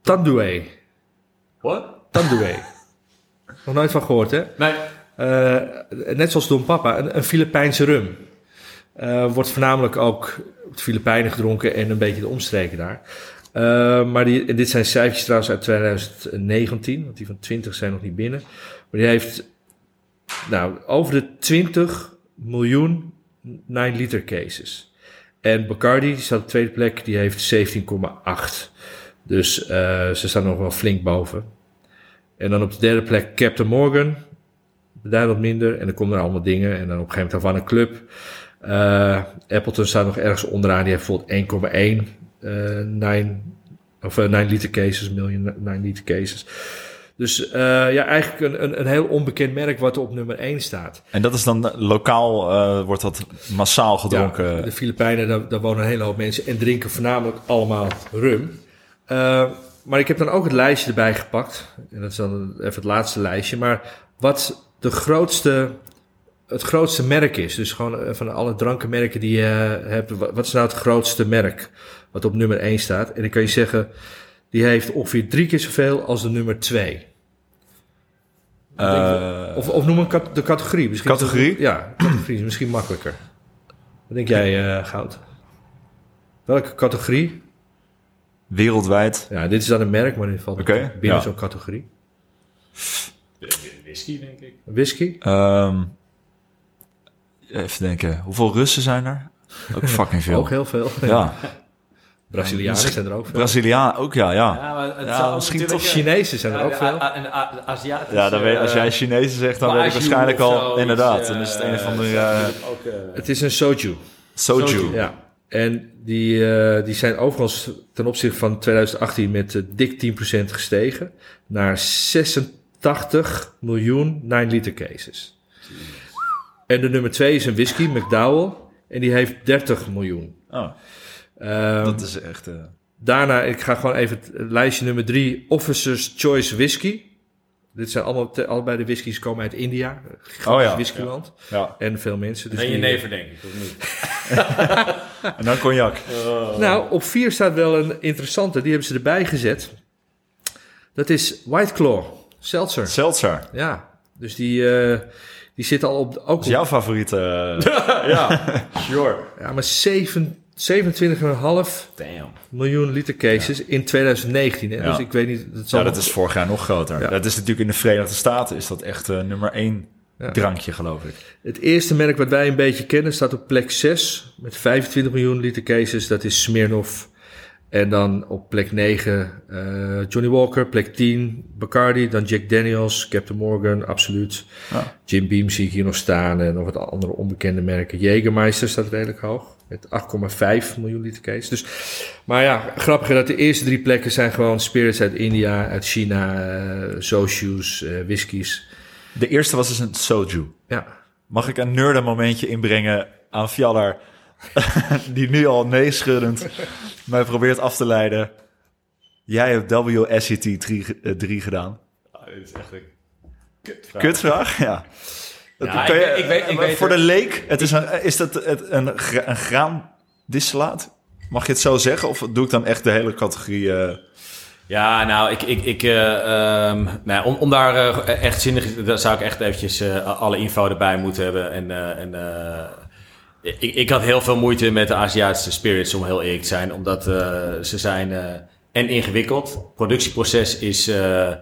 Tanduay. Wat? Tanduay. Nog nooit van gehoord, hè? Nee. Eh, net zoals Don Papa, een, een Filipijnse rum. Eh, wordt voornamelijk ook op de Filipijnen gedronken en een beetje de omstreken daar. Eh, maar die, en dit zijn cijfertjes trouwens uit 2019, want die van 20 zijn nog niet binnen. Maar die heeft nou, over de 20 miljoen 9 liter cases. En Bacardi, die staat op de tweede plek, die heeft 17,8. Dus eh, ze staan nog wel flink boven. En dan op de derde plek Captain Morgan, wat minder. En dan komen er allemaal dingen. En dan op een gegeven moment Havana Club. Eh Appleton staat nog ergens onderaan. Die heeft bijvoorbeeld 1,1 eh 9 of eh, 9 liter cases, miljoen 9 liter cases. Dus eh, ja, eigenlijk een, een, een heel onbekend merk wat op nummer 1 staat. en dat is dan eh, lokaal, eh, wordt dat massaal gedronken? Ja, de Filipijnen, daar, daar wonen een hele hoop mensen en drinken voornamelijk allemaal rum. Eh, maar ik heb dan ook het lijstje erbij gepakt. En dat is dan even het laatste lijstje. Maar wat de grootste, het grootste merk is. Dus gewoon eh, van alle drankenmerken die je eh, hebt. Wat is nou het grootste merk wat op nummer 1 staat? En dan kan je zeggen, die heeft ongeveer drie keer zoveel als de nummer 2. Eh, Of, of noem een de categorie. Misschien Categorie? ja, categorie is misschien makkelijker. Wat denk jij, eh, Goud? Welke categorie? wereldwijd. Ja, dit is dan een merk, maar dit valt Oké, binnen ja. zo'n categorie. Whisky, denk ik. Whisky? Ehm, even denken, hoeveel Russen zijn er? Ook fucking veel. Ook heel veel. Ja, Brazilianen zijn er ook veel. Braziliaan ook, ja, ja. Ja, maar het Ja, zou ook misschien toch eh, Chinezen zijn er ook de- veel. En de Aziatische... Ja, dan weet, als jij eh, Chinezen zegt, dan weet ik waarschijnlijk al, inderdaad. eh, Dan is het een eh, eh, ook, eh, Het is een soju. soju. Ja. En die, eh, die zijn overigens ten opzichte van 2018 met eh, dik 10% gestegen. Naar 86 80 miljoen 9 liter cases. En de nummer 2 is een whisky, McDowell. En die heeft 30 miljoen. Oh, Ehm, dat is echt... eh, Daarna, ik ga gewoon even het lijstje nummer 3, Officer's Choice Whisky. Dit zijn allemaal, te- allebei de whiskies komen uit India. een Gigantisch Oh ja, whiskyland. ja. En veel mensen. Dus Ben je die- never, denk ik, of niet? En dan cognac. Nou, op 4 staat wel een interessante. Die hebben ze erbij gezet. Dat is White Claw. Seltzer. Seltzer. Ja, dus die, eh, die zit al op... Ook Dat is op jouw favoriete... eh, ja, sure. ja, maar 7, 27,5 Damn. miljoen liter cases in 2019. Hè? Ja. Dus ik weet niet... Dat, zal ja, dat nog- is vorig jaar nog groter. Dat is natuurlijk in de Verenigde Staten is dat echt eh, nummer één Ja. drankje, geloof ik. Het eerste merk wat wij een beetje kennen staat op plek 6 met 25 miljoen liter cases. Dat is Smirnoff. En dan op plek 9 eh, Johnny Walker, plek 10 Bacardi, dan Jack Daniels, Captain Morgan, Absoluut. Ja. Jim Beam zie ik hier nog staan en nog wat andere onbekende merken. Jägermeister staat redelijk hoog met 8,5 miljoen liter cases. Dus, maar ja, grappig dat de eerste drie plekken zijn gewoon spirits uit India, uit China, eh soju's, eh whiskies. De eerste was dus een soju. Ja, Mag ik een nerden momentje inbrengen aan Fjallar, die nu al nee schuddend mij probeert af te leiden. Jij hebt WSET 3, eh, 3 gedaan. Ah, dit is echt een kutvraag. Kutvraag? Ja. Ik weet- ik weet- ik maar weet voor de leek, het is, een, is dat het een, een graandistillaat? Mag je het zo zeggen? Of doe ik dan echt de hele categorie... eh, Ja, nou, ik, ik, ik, eh, ehm, nou, om, om daar eh, echt zinnig... Daar zou ik echt eventjes alle info erbij moeten hebben. En, en ik, ik had heel veel moeite met de Aziatische spirits, om heel eerlijk te zijn. Omdat eh, ze zijn eh, en ingewikkeld. Het productieproces is, eh,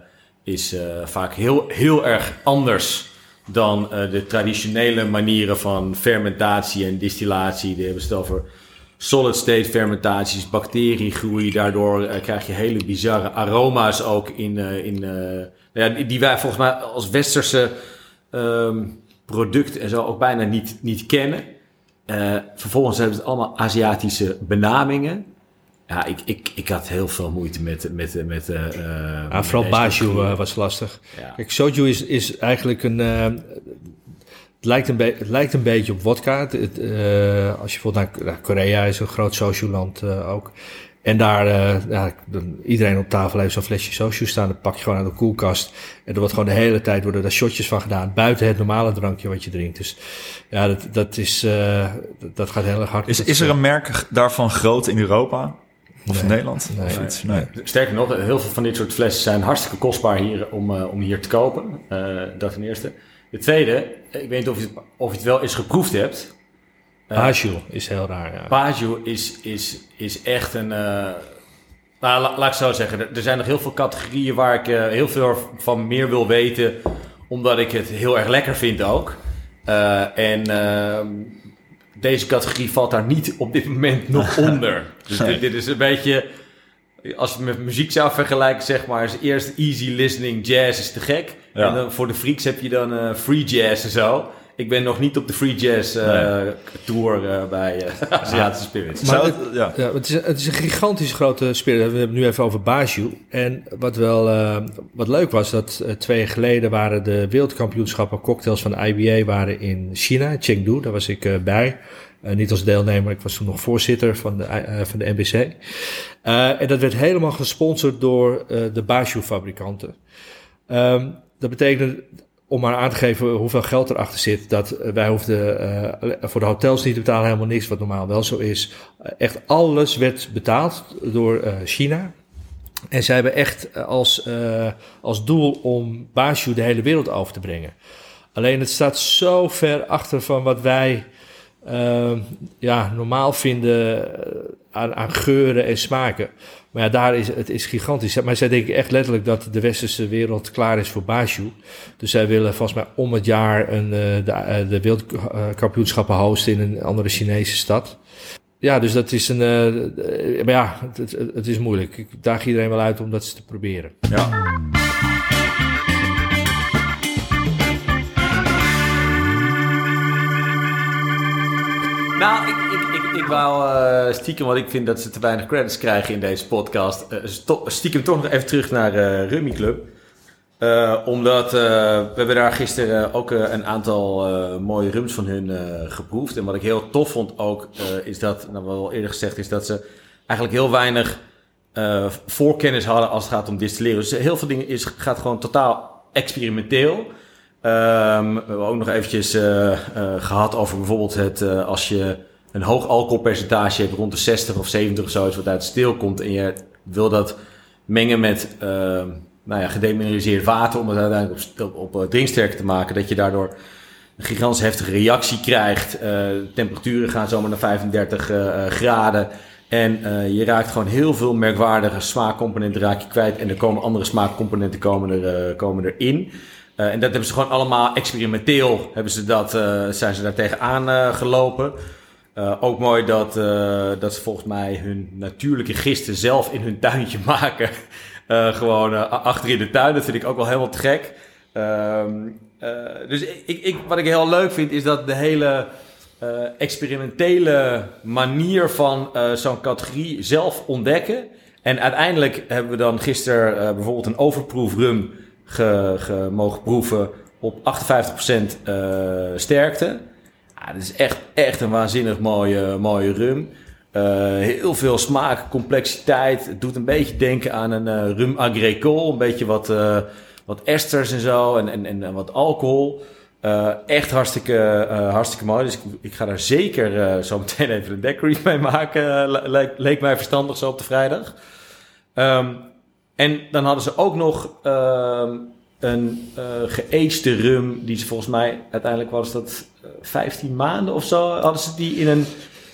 is vaak heel, heel erg anders dan de traditionele manieren van fermentatie en distillatie. Die hebben ze het over solid state fermentaties, bacteriegroei. Daardoor krijg je hele bizarre aroma's ook in, in nou ja, die- wij volgens mij als westerse ehm producten en zo ook bijna niet, niet kennen. Eh, vervolgens hebben ze allemaal Aziatische benamingen. Ja, ik, ik, ik had heel veel moeite met... met, met eh, eh, Ah, vooral deze Baju eh, was lastig. Ja. Kijk, soju is, is eigenlijk een... eh, het, lijkt een het lijkt een beetje op wodka. Het, eh, als je bijvoorbeeld naar, naar Korea is een groot soju-land eh, ook. En daar, eh, ja, dan, iedereen op tafel heeft zo'n flesje soju staan. Dat pak je gewoon uit de koelkast. En er wordt gewoon de hele tijd worden daar shotjes van gedaan. Buiten het normale drankje wat je drinkt. Dus ja, dat, dat, is, eh, dat, gaat heel erg hard. is, is er een merk daarvan groot in Europa? Of in Nederland? Nee. Of iets? Nee. Sterker nog, heel veel van dit soort flessen zijn hartstikke kostbaar hier om, eh, om hier te kopen. Eh, dat ten eerste. De tweede, ik weet niet of je het, of je het wel eens geproefd hebt. Eh, Baju is heel raar, ja. Is, is, is echt een. eh, nou, la- laat ik zo zeggen. Er, zijn nog heel veel categorieën waar ik eh, heel veel van meer wil weten. Omdat ik het heel erg lekker vind ook. En ehm, deze categorie valt daar niet op dit moment nog onder. Dus dit, dit is een beetje. Als je het met muziek zou vergelijken, zeg maar, is eerst easy listening jazz is te gek. Ja. En dan voor de freaks heb je dan free jazz en zo. Ik ben nog niet op de free jazz eh, tour eh, bij eh, Aziatische Spirits. Maar het- ja. Ja, het is, een- het is een gigantisch grote spirit. We hebben het nu even over Baju. En wat wel eh, wat leuk was, dat eh, twee jaar geleden waren de wereldkampioenschappen cocktails van IBA waren in China, Chengdu. Daar was ik eh, bij. Eh, niet als deelnemer, ik was toen nog voorzitter van de, eh, van de NBC. Eh, en dat werd helemaal gesponsord door eh, de Baju-fabrikanten. Ehm, dat betekent, om maar aan te geven hoeveel geld erachter zit, dat eh, wij hoefden eh, voor de hotels niet te betalen, helemaal niks, wat normaal wel zo is. Eh, echt alles werd betaald door China. En zij hebben echt als, als doel om Baju de hele wereld over te brengen. Alleen het staat zo ver achter van wat wij eh, ja, normaal vinden eh, aan, aan geuren en smaken. Maar ja, daar is het is gigantisch. Maar zij denken echt letterlijk dat de westerse wereld klaar is voor Baju. Dus zij willen volgens mij om het jaar een, eh, de, eh, de wereldkampioenschappen hosten in een andere Chinese stad. Ja, dus dat is een. maar ja, het, het, is moeilijk. Ik daag iedereen wel uit om dat te proberen. Ja. Nou, ik, ik, ik, ik wou eh, stiekem, want ik vind dat ze te weinig credits krijgen in deze podcast. sto- stiekem toch nog even terug naar eh Rummy Club. Uh, omdat uh, we hebben daar gisteren ook uh, een aantal mooie rums van hun geproefd. En wat ik heel tof vond ook, is dat, nou, al eerder gezegd is, dat ze eigenlijk heel weinig voorkennis hadden als het gaat om distilleren. Dus heel veel dingen is, gaat gewoon totaal experimenteel. Um, we hebben ook nog eventjes gehad over bijvoorbeeld het, als je een hoog alcoholpercentage hebt, rond de 60 of 70 of zoiets, wat uit stil komt en je wil dat mengen met ehm, nou ja, gedemineraliseerd water om het uiteindelijk op, op, op drinksterk te maken. Dat je daardoor een gigantisch heftige reactie krijgt. Temperaturen gaan zomaar naar 35 uh, eh, graden. En je raakt gewoon heel veel merkwaardige smaakcomponenten raak je kwijt. En er komen andere smaakcomponenten komen, er, komen erin. En dat hebben ze gewoon allemaal experimenteel hebben ze dat, zijn ze daar tegenaan gelopen. ook mooi dat, dat ze volgens mij hun natuurlijke gisten zelf in hun tuintje maken. Uh, gewoon uh, achter in de tuin. Dat vind ik ook wel helemaal te gek. Uh, dus ik, ik, wat ik heel leuk vind is dat de hele experimentele manier van zo'n categorie zelf ontdekken. En uiteindelijk hebben we dan gisteren bijvoorbeeld een overproef rum ge, proeven op 58% sterkte. Ja, dat is echt, echt een waanzinnig mooie, mooie rum. Uh, heel veel smaak, complexiteit. Het doet een beetje denken aan een uh, rum agricole. Een beetje wat, wat esters en zo. En, en, en wat alcohol. echt hartstikke, hartstikke mooi. Dus ik, ik ga daar zeker zo meteen even een deck mee maken. Le leek mij verstandig zo op de vrijdag. Um, en dan hadden ze ook nog um, een geagede rum. Die ze volgens mij uiteindelijk was dat 15 maanden of zo. Hadden ze die in een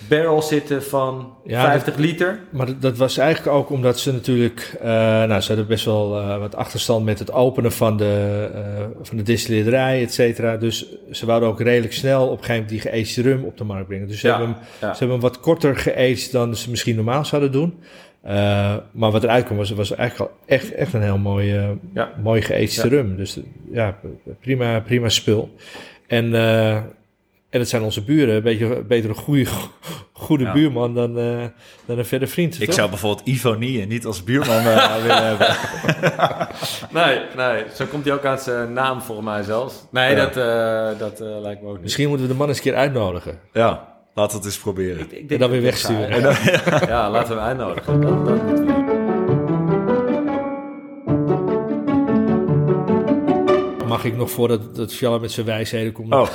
barrel zitten van 50 liter. Maar dat was eigenlijk ook omdat ze natuurlijk... Uh, nou, ze hadden best wel uh, wat achterstand met het openen van de, uh, van de distillerij, et cetera. Dus ze wouden ook redelijk snel op een gegeven moment die geaged rum op de markt brengen. Dus ze, hebben, hem, ja. ze hebben hem wat korter geaged dan ze misschien normaal zouden doen. Maar wat eruit kwam was, was eigenlijk al echt, echt een heel mooi, ja. mooi rum. Dus ja, prima, prima spul. En en dat zijn onze buren. Een beetje beter een goede, goede buurman dan, uh, dan een verder vriend. Ik zou bijvoorbeeld Ivonie niet als buurman uh, willen hebben. nee, nee, zo komt hij ook aan zijn naam volgens mij zelfs. Nee, ja. dat, uh, dat lijkt me ook niet. Misschien moeten we de man eens een keer uitnodigen. Ja, laten we het eens proberen. Ik, ik en dan weer wegsturen. Dan, ja, laten we hem uitnodigen. Dat, dat mag ik nog voordat dat Charlotte met zijn wijsheden komt oh.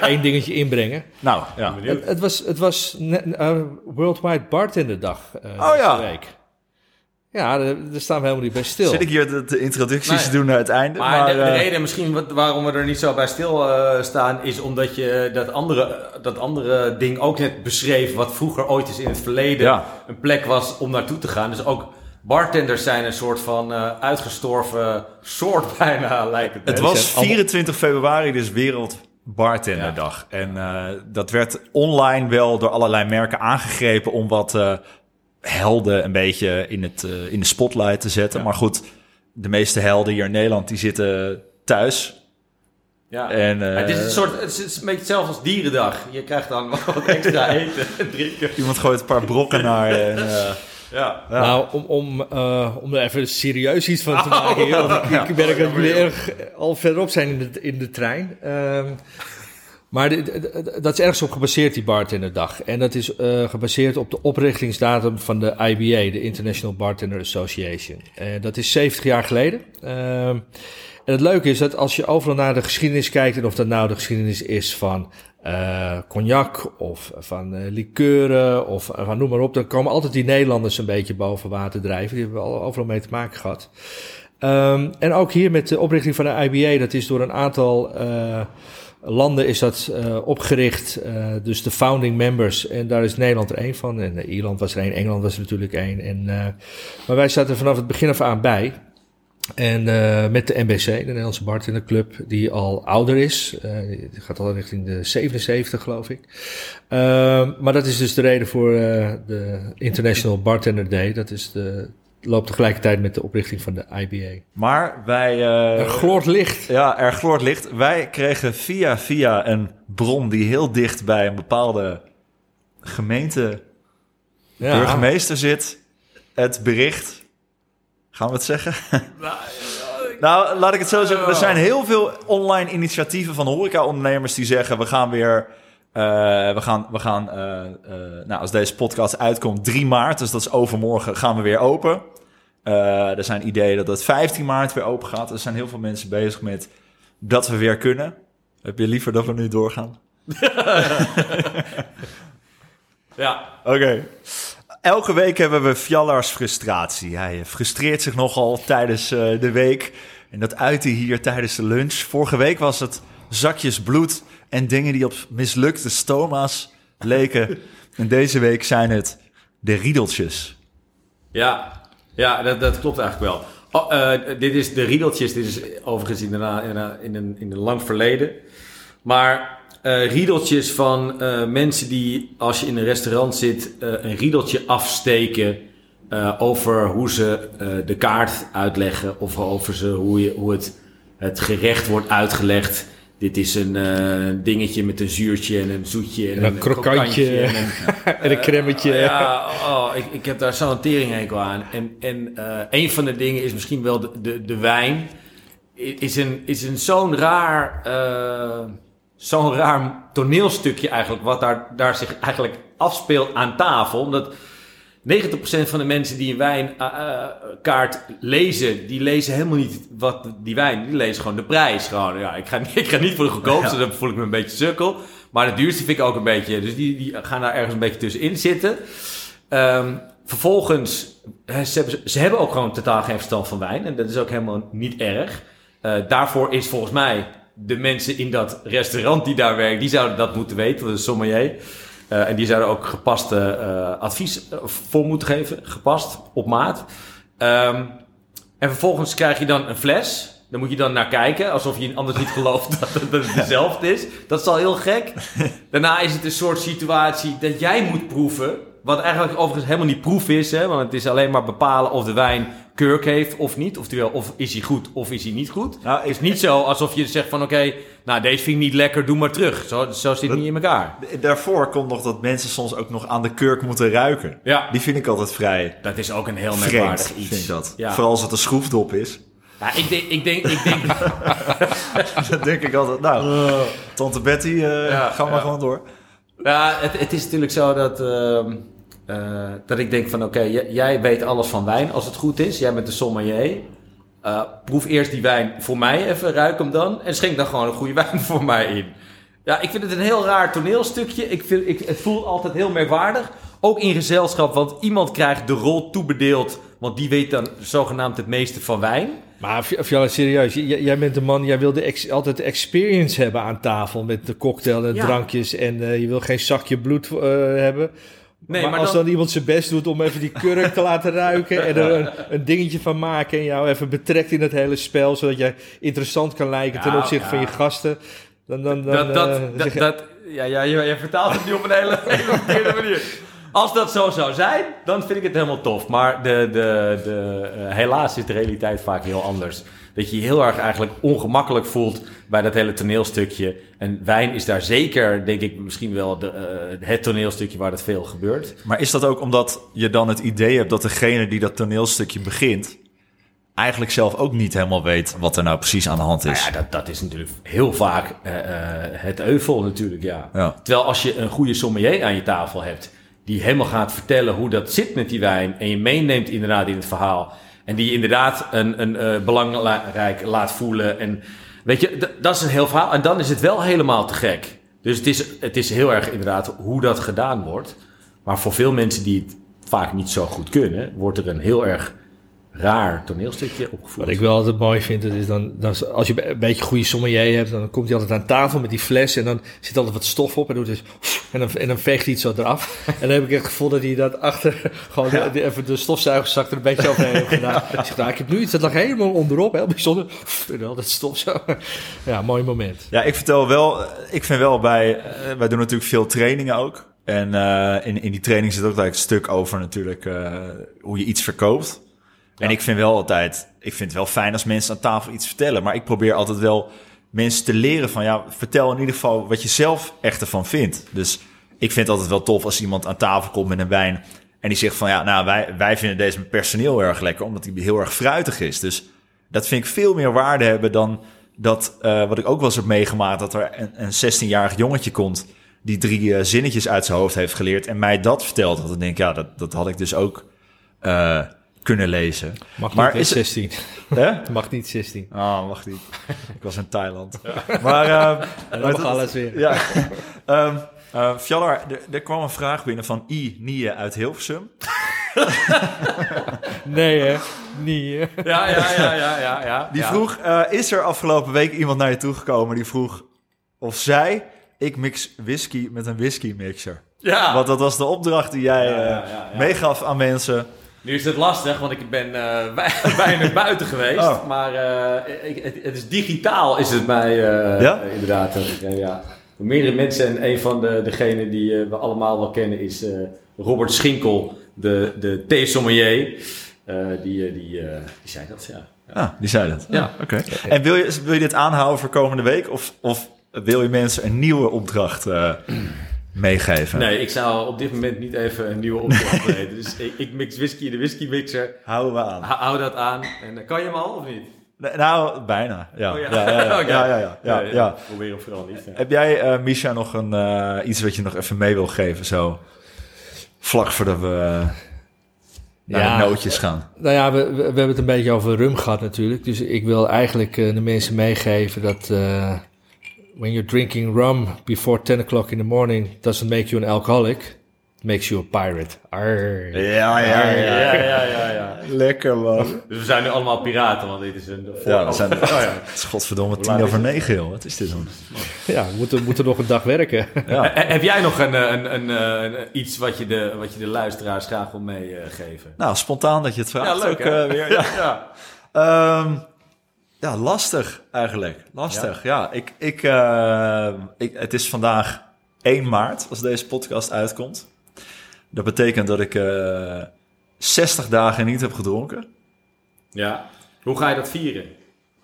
één dingetje inbrengen. Nou, ja. Het, het was, het was uh, Worldwide Bartenderdag uh, oh, ja. week. Ja, daar, staan we helemaal niet bij stil. Zit ik hier de, de introducties te doen naar het einde? Maar, maar de, de, uh, reden misschien wat, waarom we er niet zo bij stil uh, staan... is omdat je dat andere, dat andere ding ook net beschreef... wat vroeger ooit eens in het verleden ja. een plek was om naartoe te gaan. Dus ook Bartenders zijn een soort van uh, uitgestorven soort bijna, lijkt het. Het was 24 februari, dus Wereld Bartenderdag. Ja. En uh, dat werd online wel door allerlei merken aangegrepen om wat uh, helden een beetje in, het, in de spotlight te zetten. Ja. Maar goed, de meeste helden hier in Nederland die zitten thuis. Ja, en, uh, het is een soort, het is een beetje hetzelfde als dierendag. Je krijgt dan wat extra eten en drinken. Iemand gooit een paar brokken naar en, uh, ja, Nou, om, om, uh, om er even serieus iets van te maken. Oh, want ik, ik merk dat jullie erg al verderop zijn in de, in de trein. Um, maar dat is ergens op gebaseerd, die bartenderdag. En dat is uh, gebaseerd op de oprichtingsdatum van de IBA, de International Bartender Association. Uh, dat is 70 jaar geleden. Uh, en het leuke is dat als je overal naar de geschiedenis kijkt, en of dat nou de geschiedenis is van uh, cognac of van likeuren of uh, noem maar op. Dan komen altijd die Nederlanders een beetje boven water drijven. Die hebben we al overal mee te maken gehad. Um, en ook hier met de oprichting van de IBA, dat is door een aantal landen is dat opgericht. dus de founding members. En daar is Nederland er één van. En Ierland was er één, Engeland was er natuurlijk één. En, maar wij zaten vanaf het begin af aan bij. En uh, met de NBC, de Nederlandse Bartender Club, die al ouder is. Uh, die gaat al richting de 77, geloof ik. Uh, maar dat is dus de reden voor de International Bartender Day. Dat is de, loopt tegelijkertijd met de oprichting van de IBA. Maar wij... er gloort licht. Ja, er gloort licht. Wij kregen via via een bron die heel dicht bij een bepaalde gemeente ja. burgemeester zit. Het bericht Gaan we het zeggen? Nou, Nou, laat ik het zo zeggen. Er zijn heel veel online initiatieven van horeca-ondernemers die zeggen... we gaan weer... eh, we gaan, we gaan eh, eh, nou, als deze podcast uitkomt, 3 maart, dus dat is overmorgen, gaan we weer open. Er zijn ideeën dat het 15 maart weer open gaat. Er zijn heel veel mensen bezig met dat we weer kunnen. Heb je liever dat we nu doorgaan? Ja. Oké. Elke week hebben we Fjallars frustratie. Hij frustreert zich nogal tijdens de week. En dat uit hij hier tijdens de lunch. Vorige week was het zakjes bloed en dingen die op mislukte stoma's leken. en deze week zijn het de riedeltjes. Ja, ja dat, dat klopt eigenlijk wel. Oh, eh, dit is de riedeltjes. Dit is overigens in, een, in, een, in, een, lang verleden. Maar eh, riedeltjes van eh, mensen die, als je in een restaurant zit, een riedeltje afsteken over hoe ze de kaart uitleggen of over ze, hoe, je, hoe het, het gerecht wordt uitgelegd. Dit is een eh, dingetje met een zuurtje en een zoetje en, En een krokantje. en een, En een cremmetje. ja, oh, ik, ik heb daar zo'n teringhekel aan. En, en eh, een van de dingen is misschien wel de, de, de wijn. Is een, is een zo'n raar, eh, zo'n raar toneelstukje eigenlijk, wat daar, daar zich eigenlijk afspeelt aan tafel. Omdat 90% van de mensen die een wijnkaart lezen, die lezen helemaal niet wat die wijn, die lezen gewoon de prijs. Gewoon, ja, ik, ga, niet- ik ga niet voor de goedkoopste, dan voel ik me een beetje sukkel. Maar de duurste vind ik ook een beetje, dus die, die gaan daar ergens een beetje tussenin zitten. Ehm, vervolgens, hè, ze hebben, ze hebben ook gewoon totaal geen verstand van wijn. En dat is ook helemaal niet erg. Eh, daarvoor is volgens mij de mensen in dat restaurant die daar werken, die zouden dat moeten weten, dat is sommelier. Eh, en die zouden ook gepaste eh, advies eh, voor moeten geven, gepast, op maat. Ehm, en vervolgens krijg je dan een fles. Daar moet je dan naar kijken, alsof je anders niet gelooft dat het, dat het dezelfde is. Dat is al heel gek. Daarna is het een soort situatie dat jij moet proeven. Wat eigenlijk overigens helemaal niet proef is, hè, want het is alleen maar bepalen of de wijn kurk heeft of niet. Oftewel, of is hij goed of is hij niet goed. Nou, Het is niet zo alsof je zegt van oké, nou deze vind ik niet lekker, doe maar terug. Zo, zo zit het niet in elkaar. Daarvoor komt nog dat mensen soms ook nog aan de kurk moeten ruiken. Ja, Die vind ik altijd vrij dat is ook een heel merkwaardig iets. vind dat. Ja. Vooral als het een schroefdop is. Ja, ik denk, ik denk, ik denk, Dan denk ik altijd, nou, tante Betty, eh Ja, ga maar gewoon door. Ja, het, het is natuurlijk zo dat, ehm, eh, dat ik denk van oké, jij weet alles van wijn als het goed is. Jij bent de sommelier. Eh, proef eerst die wijn voor mij even, ruik hem dan. En schenk dan gewoon een goede wijn voor mij in. Ja, ik vind het een heel raar toneelstukje. Ik vind, ik, het voelt altijd heel merkwaardig. Ook in gezelschap, want iemand krijgt de rol toebedeeld. Want die weet dan zogenaamd het meeste van wijn. Maar Fjalla, serieus, jij bent een man, jij wil de ex- altijd de experience hebben aan tafel met de cocktail en Ja. drankjes en eh, je wil geen zakje bloed hebben. Nee, maar, maar als dan- dan... iemand zijn best doet om even die kurk te laten ruiken en er een, een dingetje van maken en jou even betrekt in het hele spel, zodat jij interessant kan lijken ten opzichte van je gasten. Dan, dan, dan, dat, dat, eh, dat, je- ja, ja, je, je vertaalt het nu op een hele, hele verkeerde manier. Als dat zo zou zijn, dan vind ik het helemaal tof. Maar de, de, de, eh, helaas is de realiteit vaak heel anders. Dat je je heel erg eigenlijk ongemakkelijk voelt bij dat hele toneelstukje. En wijn is daar zeker, denk ik, misschien wel de, eh, het toneelstukje waar dat veel gebeurt. Maar is dat ook omdat je dan het idee hebt dat degene die dat toneelstukje begint... eigenlijk zelf ook niet helemaal weet wat er nou precies aan de hand Nou is? ja, dat, dat is natuurlijk heel vaak eh, eh, het euvel natuurlijk, ja. Ja. Terwijl als je een goede sommelier aan je tafel hebt, die helemaal gaat vertellen hoe dat zit met die wijn, en je meeneemt inderdaad in het verhaal, en die inderdaad een, een eh, belangrijk laat voelen, en weet je, dat is een heel verhaal, en dan is het wel helemaal te gek. Dus het is, het is heel erg inderdaad hoe dat gedaan wordt. Maar voor veel mensen die het vaak niet zo goed kunnen, wordt er een heel erg raar toneelstukje opgevoerd. Wat ik wel altijd mooi vind, dat is dan, dan als je een beetje goede sommelier hebt, dan komt hij altijd aan tafel met die fles en dan zit altijd wat stof op en doet dus, en dan, en dan veegt hij het zo eraf. En dan heb ik het gevoel dat hij dat achter, gewoon de, de- even de stofzuigerzak er een beetje overheen heeft gedaan. Ik zeg, nou, ik heb nu iets, dat lag helemaal onderop, heel bijzonder. En dan dat stof zo. Ja, mooi moment. Ja, ik vertel wel, ik vind wel bij, eh, wij doen natuurlijk veel trainingen ook. En eh, in, in die training zit ook gelijk een stuk over natuurlijk eh, hoe je iets verkoopt. En ik vind wel altijd, ik vind het wel fijn als mensen aan tafel iets vertellen. Maar ik probeer altijd wel mensen te leren van, ja, vertel in ieder geval wat je zelf echt ervan vindt. Dus ik vind het altijd wel tof als iemand aan tafel komt met een wijn en die zegt van, ja, nou, wij, wij vinden deze personeel erg lekker, omdat die heel erg fruitig is. Dus Dat vind ik veel meer waarde hebben dan dat, eh, wat ik ook wel eens heb meegemaakt, dat er een, een 16-jarig jongetje komt die drie eh, zinnetjes uit zijn hoofd heeft geleerd en mij dat vertelt. Dat ik denk, ja, dat, dat had ik dus ook eh, kunnen lezen. Mag Maar niet is het- 16. Hè? Mag niet 16. Ah, wacht niet. ik was in Thailand. Maar, ehm, dan mag alles weer. Ja. Ehm eh, Fjallar, er, er kwam een vraag binnen van I. Nie uit Hilversum. Nee hè. Ja, ja, ja, ja, ja. ja. Die vroeg, eh, is er afgelopen week iemand naar je toegekomen die vroeg of zij, ik mix whisky met een whisky mixer. Ja. Want dat was de opdracht die jij eh, ja, ja. meegaf aan mensen. Nu is het lastig, want ik ben eh, bij- bijna buiten geweest. Oh. Maar eh, ik, het, het is digitaal, is het mij eh, Ja? inderdaad. ja. Meerdere mensen en een van de, degenen die we allemaal wel kennen is Robert Schinkel, de, de theesommelier. Die, die, die zei dat, ja. Ah, die zei dat. Ja. Oké. En wil je, wil je dit aanhouden voor komende week? Of, of wil je mensen een nieuwe opdracht meegeven? Nee, ik zou op dit moment niet even een nieuwe opdracht weten. Dus ik, ik mix whisky in de whisky mixer. Houden we aan. Hou, hou dat aan. En eh, kan je hem al of niet? Nee, Nou, bijna. Ja, Oh, ja, ja, ja, Oké. ja, ja, ja, ja, Nee, ja. Probeer hem vooral niet. ja. Heb jij, eh Misha, nog een, eh, iets wat je nog even mee wil geven? Zo vlak voordat we naar Ja. de nootjes gaan. Nou ja, we, we, we hebben het een beetje over rum gehad natuurlijk. Dus ik wil eigenlijk eh, de mensen meegeven dat... eh when you're drinking rum before 10 o'clock in the morning... doesn't make you an alcoholic. It makes you a pirate. Arr. Ja, Ja, ja, ja, ja, ja. Lekker, man. Dus we zijn nu allemaal piraten, want dit is een... Ja, we zijn... Oh, ja. Het is godverdomme tien over negen, joh. Wat is dit dan? Ja, we moeten, moeten nog een dag werken. Ja. Eh, Heb jij nog een, eh, een, een, eh, een- iets wat je, de, wat je de luisteraars graag wil meegeven? Nou, spontaan dat je het vraagt. Ja, leuk, ook, eh, weer. Ja. ja. Ehm, ja, lastig eigenlijk. Lastig, ja. Ik, ik, eh, ik, het is vandaag 1 maart als deze podcast uitkomt. Dat betekent dat ik eh 60 dagen niet heb gedronken. ja. Hoe ga je dat vieren?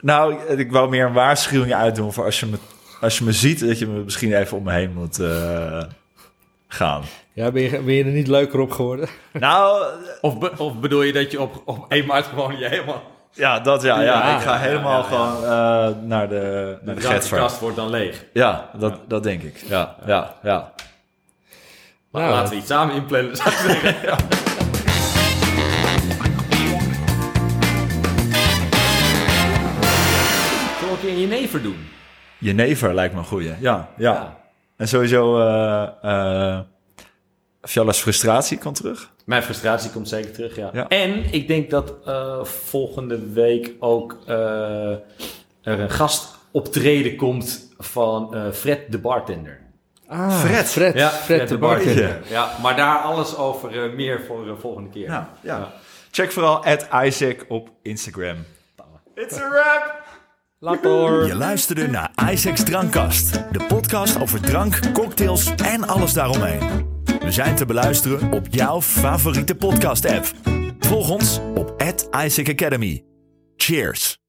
Nou, ik wou meer een waarschuwing uitdoen voor als je me, als je me ziet, dat je me misschien even om me heen moet eh, gaan. Ja, ben je, ben je er niet leuker op geworden? Nou, Of, be- of bedoel je dat je op, op 1 maart gewoon je helemaal... ja, dat ja. ja. Ja, ik ga ja, helemaal ja, ja. gewoon eh, naar de, naar de De kast wordt dan leeg. Ja, dat, dat denk ik. Ja, ja, ja. Nou, Laten we iets samen inplannen, zou ik zeggen. Ja. Zullen we een jenever doen? Jenever lijkt me een goeie. Ja, ja. Ja. En sowieso, eh eh Fjalla's frustratie komt terug. Mijn frustratie komt zeker terug, ja. Ja. En ik denk dat eh, volgende week ook eh, er een gastoptreden komt van eh, Fred de bartender. Ah, Fred. Fred, Ja, Fred, de bartender. bartender. Ja, maar daar alles over eh, meer voor de volgende keer. Ja, ja. Check vooral at Isaac op Instagram. It's a wrap! Later. Je luisterde naar Isaac's Drankkast, de podcast over drank, cocktails en alles daaromheen. We zijn te beluisteren op jouw favoriete podcast-app. Volg ons op Academy. Cheers!